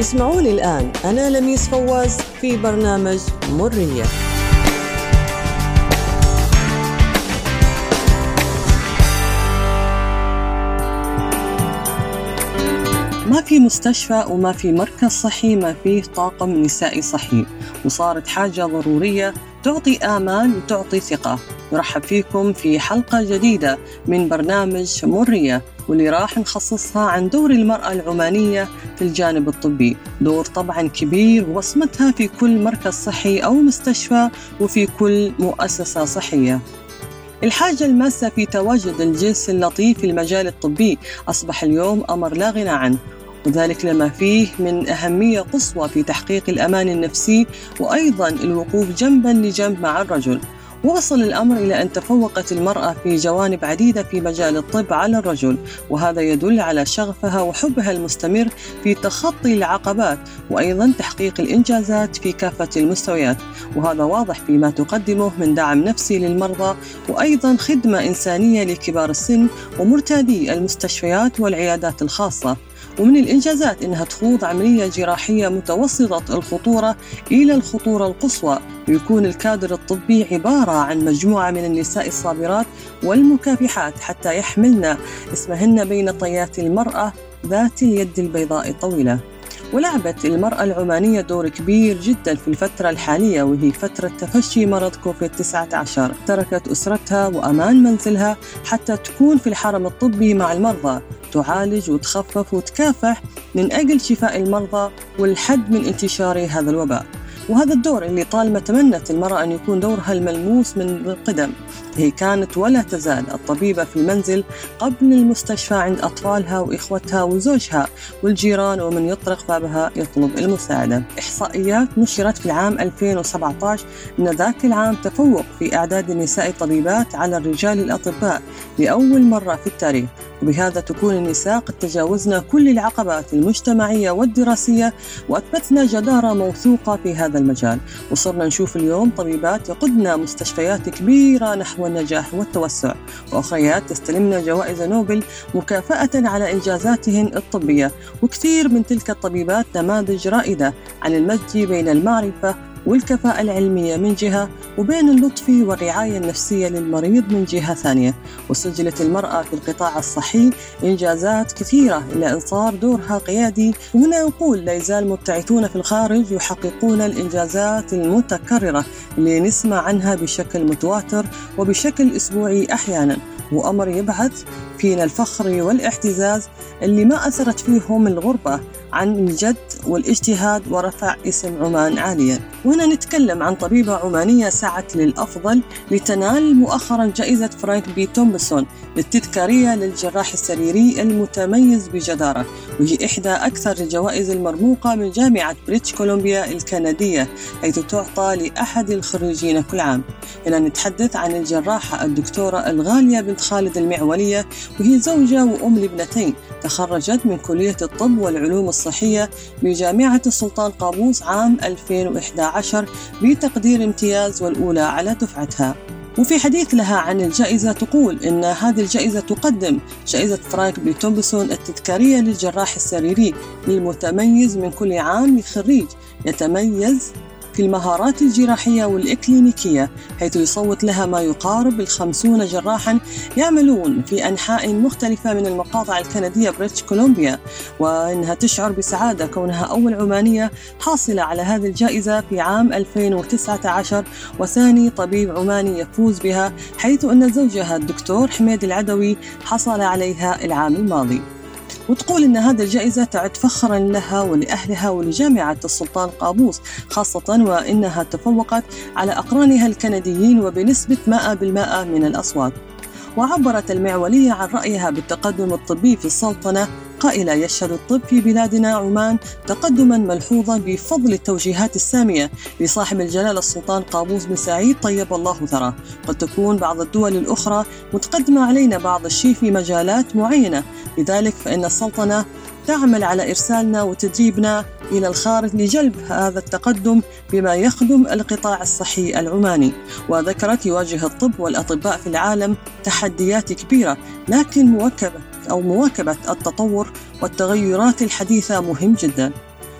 اسمعوني الآن. أنا لميس فواز في برنامج مرية. ما في مستشفى وما في مركز صحي ما فيه طاقم نسائي صحي. وصارت حاجة ضرورية تعطي آمال وتعطي ثقة. نرحب فيكم في حلقة جديدة من برنامج مرية واللي راح نخصصها عن دور المرأة العمانية في الجانب الطبي. دور طبعا كبير وبصمتها في كل مركز صحي أو مستشفى وفي كل مؤسسة صحية. الحاجة الماسة في تواجد الجنس اللطيف في المجال الطبي. أصبح اليوم أمر لا غنى عنه. وذلك لما فيه من أهمية قصوى في تحقيق الأمان النفسي وأيضا الوقوف جنبا لجنب مع الرجل. وصل الأمر إلى أن تفوقت المرأة في جوانب عديدة في مجال الطب على الرجل وهذا يدل على شغفها وحبها المستمر في تخطي العقبات وأيضا تحقيق الإنجازات في كافة المستويات. وهذا واضح فيما تقدمه من دعم نفسي للمرضى وأيضا خدمة إنسانية لكبار السن ومرتادي المستشفيات والعيادات الخاصة. ومن الإنجازات أنها تخوض عملية جراحية متوسطة الخطورة إلى الخطورة القصوى ويكون الكادر الطبي عبارة عن مجموعة من النساء الصابرات والمكافحات حتى يحملن اسمهن بين طيات المرأة ذات اليد البيضاء الطويلة ولعبت المرأة العمانية دور كبير جدا في الفترة الحالية وهي فترة تفشي مرض كوفيد 19 تركت أسرتها وأمان منزلها حتى تكون في الحرم الطبي مع المرضى. تعالج وتخفف وتكافح من أجل شفاء المرضى والحد من انتشار هذا الوباء. وهذا الدور اللي طالما تمنت المرأة أن يكون دورها الملموس من القدم. هي كانت ولا تزال الطبيبة في المنزل قبل المستشفى عند أطفالها وإخوتها وزوجها والجيران ومن يطرق بابها يطلب المساعدة. إحصائيات نشرت في العام 2017 أن ذاك العام تفوق في أعداد النساء الطبيبات على الرجال الأطباء لأول مرة في التاريخ. وبهذا تكون النساء قد تجاوزنا كل العقبات المجتمعية والدراسية وأثبتنا جدارة موثوقة في هذا المجال. وصرنا نشوف اليوم طبيبات يقودن مستشفيات كبيرة نحو النجاح والتوسع. وأخريات تستلمن جوائز نوبل مكافأة على إنجازاتهن الطبية. وكثير من تلك الطبيبات نماذج رائدة عن المزج بين المعرفة والكفاءة العلمية من جهة وبين اللطف والرعاية النفسية للمريض من جهة ثانية. وسجلت المرأة في القطاع الصحي إنجازات كثيرة إلى أن صار دورها قيادي. وهنا نقول لا يزال مبتعثون في الخارج يحققون الإنجازات المتكررة اللي نسمع عنها بشكل متواتر وبشكل أسبوعي أحيانا. وأمر يبعث فينا الفخر والاعتزاز اللي ما أثرت فيهم الغربة. عن الجد والاجتهاد ورفع اسم عمان عاليا. وهنا نتكلم عن طبيبة عمانية سعت للأفضل لتنال مؤخرا جائزة فرانك بي تومبسون التذكارية للجراح السريري المتميز بجدارة. وهي إحدى أكثر الجوائز المرموقة من جامعة بريتش كولومبيا الكندية حيث تعطى لأحد الخريجين كل عام. هنا نتحدث عن الجراحة الدكتورة الغالية بنت خالد المعولية وهي زوجة وأم لابنتين. تخرجت من كلية الطب والعلوم الصحية بجامعة السلطان قابوس عام 2011 بتقدير امتياز والأولى على دفعتها. وفي حديث لها عن الجائزة تقول إن هذه الجائزة تقدم جائزة فرانك بي تومبسون التذكارية للجراح السريري للمتميز من كل عام لخريج يتميز في المهارات الجراحية والإكلينيكية حيث يصوت لها ما يقارب الخمسون جراحا يعملون في أنحاء مختلفة من المقاطع الكندية بريتش كولومبيا. وإنها تشعر بسعادة كونها أول عمانية حاصلة على هذه الجائزة في عام 2019 وثاني طبيب عماني يفوز بها حيث أن زوجها الدكتور حميد العدوي حصل عليها العام الماضي. وتقول أن هذه الجائزة تعد فخرا لها ولأهلها ولجامعة السلطان قابوس خاصة وإنها تفوقت على أقرانها الكنديين وبنسبة 100% من الأصوات. وعبرت المعولية عن رأيها بالتقدم الطبي في السلطنة قائلة يشهد الطب في بلادنا عمان تقدما ملحوظا بفضل التوجيهات السامية لصاحب الجلالة السلطان قابوس بن سعيد طيب الله ثراه. قد تكون بعض الدول الأخرى متقدمة علينا بعض الشيء في مجالات معينة. لذلك فإن السلطنة تعمل على إرسالنا وتدريبنا إلى الخارج لجلب هذا التقدم بما يخدم القطاع الصحي العماني. وذكرت يواجه الطب والأطباء في العالم تحديات كبيرة لكن مواكبة أو مواكبة التطور والتغيرات الحديثة مهم جدا.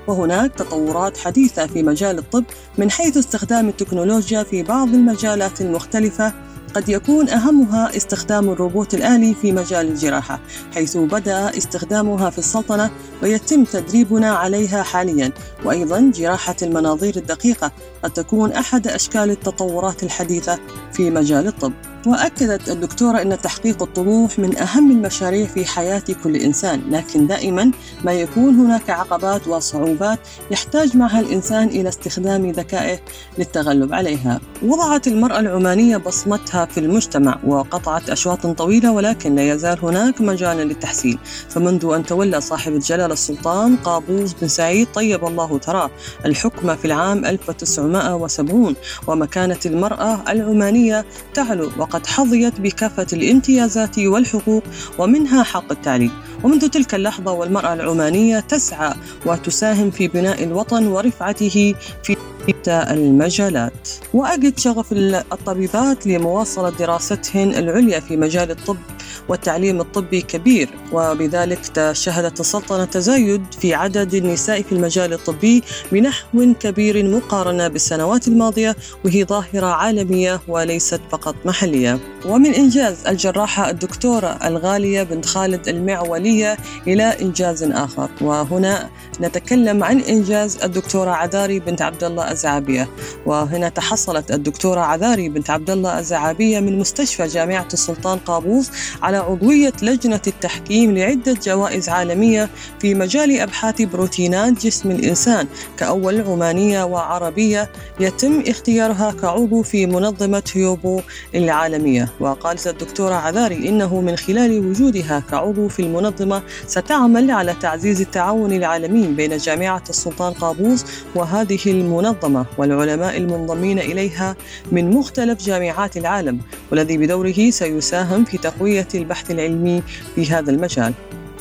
وهناك تطورات حديثة في مجال الطب من حيث استخدام التكنولوجيا في بعض المجالات المختلفة. قد يكون أهمها استخدام الروبوت الآلي في مجال الجراحة حيث بدأ استخدامها في السلطنة ويتم تدريبنا عليها حاليا. وأيضا جراحة المناظير الدقيقة قد تكون أحد أشكال التطورات الحديثة في مجال الطب. وأكدت الدكتورة أن تحقيق الطموح من أهم المشاريع في حياة كل إنسان لكن دائما ما يكون هناك عقبات وصعوبات يحتاج معها الإنسان إلى استخدام ذكائه للتغلب عليها. وضعت المرأة العمانية بصمتها في المجتمع وقطعت أشواط طويلة ولكن لا يزال هناك مجال للتحسين. فمنذ أن تولى صاحب الجلالة السلطان قابوس بن سعيد طيب الله تراه. الحكم في العام 1970 ومكانة المرأة العمانية تعلو وقد حظيت بكافة الامتيازات والحقوق ومنها حق التعليم. ومنذ تلك اللحظة والمرأة العمانية تسعى وتساهم في بناء الوطن ورفعته في شتى المجالات. وأجد شغف الطبيبات لمواصلة دراستهن العليا في مجال الطب والتعليم الطبي كبير وبذلك شهدت السلطنة تزايد في عدد النساء في المجال الطبي بنحو كبير مقارنة بالسنوات الماضية وهي ظاهرة عالمية وليست فقط محلية. ومن إنجاز الجراحة الدكتورة الغالية بنت خالد المعولية إلى إنجاز آخر. وهنا نتكلم عن إنجاز الدكتورة عذاري بنت عبد الله الزعابية وهنا تحصلت الدكتورة عذاري بنت عبد الله الزعابية من مستشفى جامعة السلطان قابوس عضوية لجنة التحكيم لعدة جوائز عالمية في مجال أبحاث بروتينات جسم الإنسان كأول عمانية وعربية يتم اختيارها كعضو في منظمة هيوبو العالمية. وقالت الدكتورة عذاري إنه من خلال وجودها كعضو في المنظمة ستعمل على تعزيز التعاون العالمي بين جامعة السلطان قابوس وهذه المنظمة والعلماء المنضمين إليها من مختلف جامعات العالم والذي بدوره سيساهم في تقوية البحث العلمي في هذا المجال.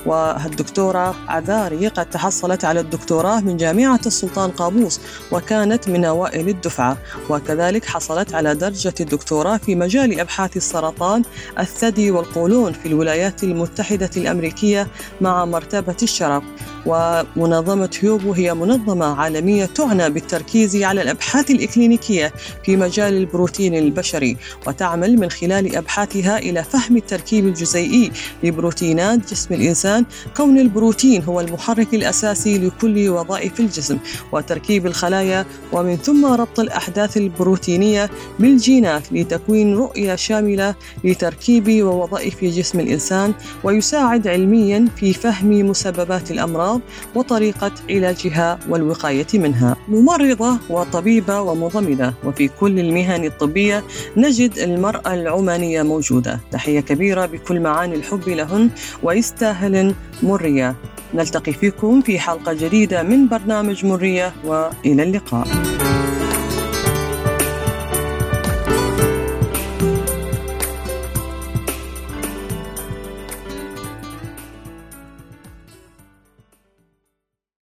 والدكتورة عذاري قد تحصلت على الدكتوراه من جامعة السلطان قابوس وكانت من أوائل الدفعة. وكذلك حصلت على درجة الدكتوراه في مجال أبحاث السرطان الثدي والقولون في الولايات المتحدة الأمريكية مع مرتبة الشرف. ومنظمة هيوبو هي منظمة عالمية تعنى بالتركيز على الأبحاث الإكلينيكية في مجال البروتين البشري وتعمل من خلال أبحاثها إلى فهم التركيب الجزيئي لبروتينات جسم الإنسان. كون البروتين هو المحرك الأساسي لكل وظائف الجسم وتركيب الخلايا ومن ثم ربط الأحداث البروتينية بالجينات لتكوين رؤية شاملة لتركيب ووظائف جسم الإنسان ويساعد علميا في فهم مسببات الأمراض الأمراض وطريقة علاجها والوقاية منها. ممرضة وطبيبة ومضمدة وفي كل المهن الطبية نجد المرأة العمانية موجودة. تحية كبيرة بكل معاني الحب لهن ويستاهلن مرية نلتقي فيكم في حلقة جديدة من برنامج مرية وإلى اللقاء.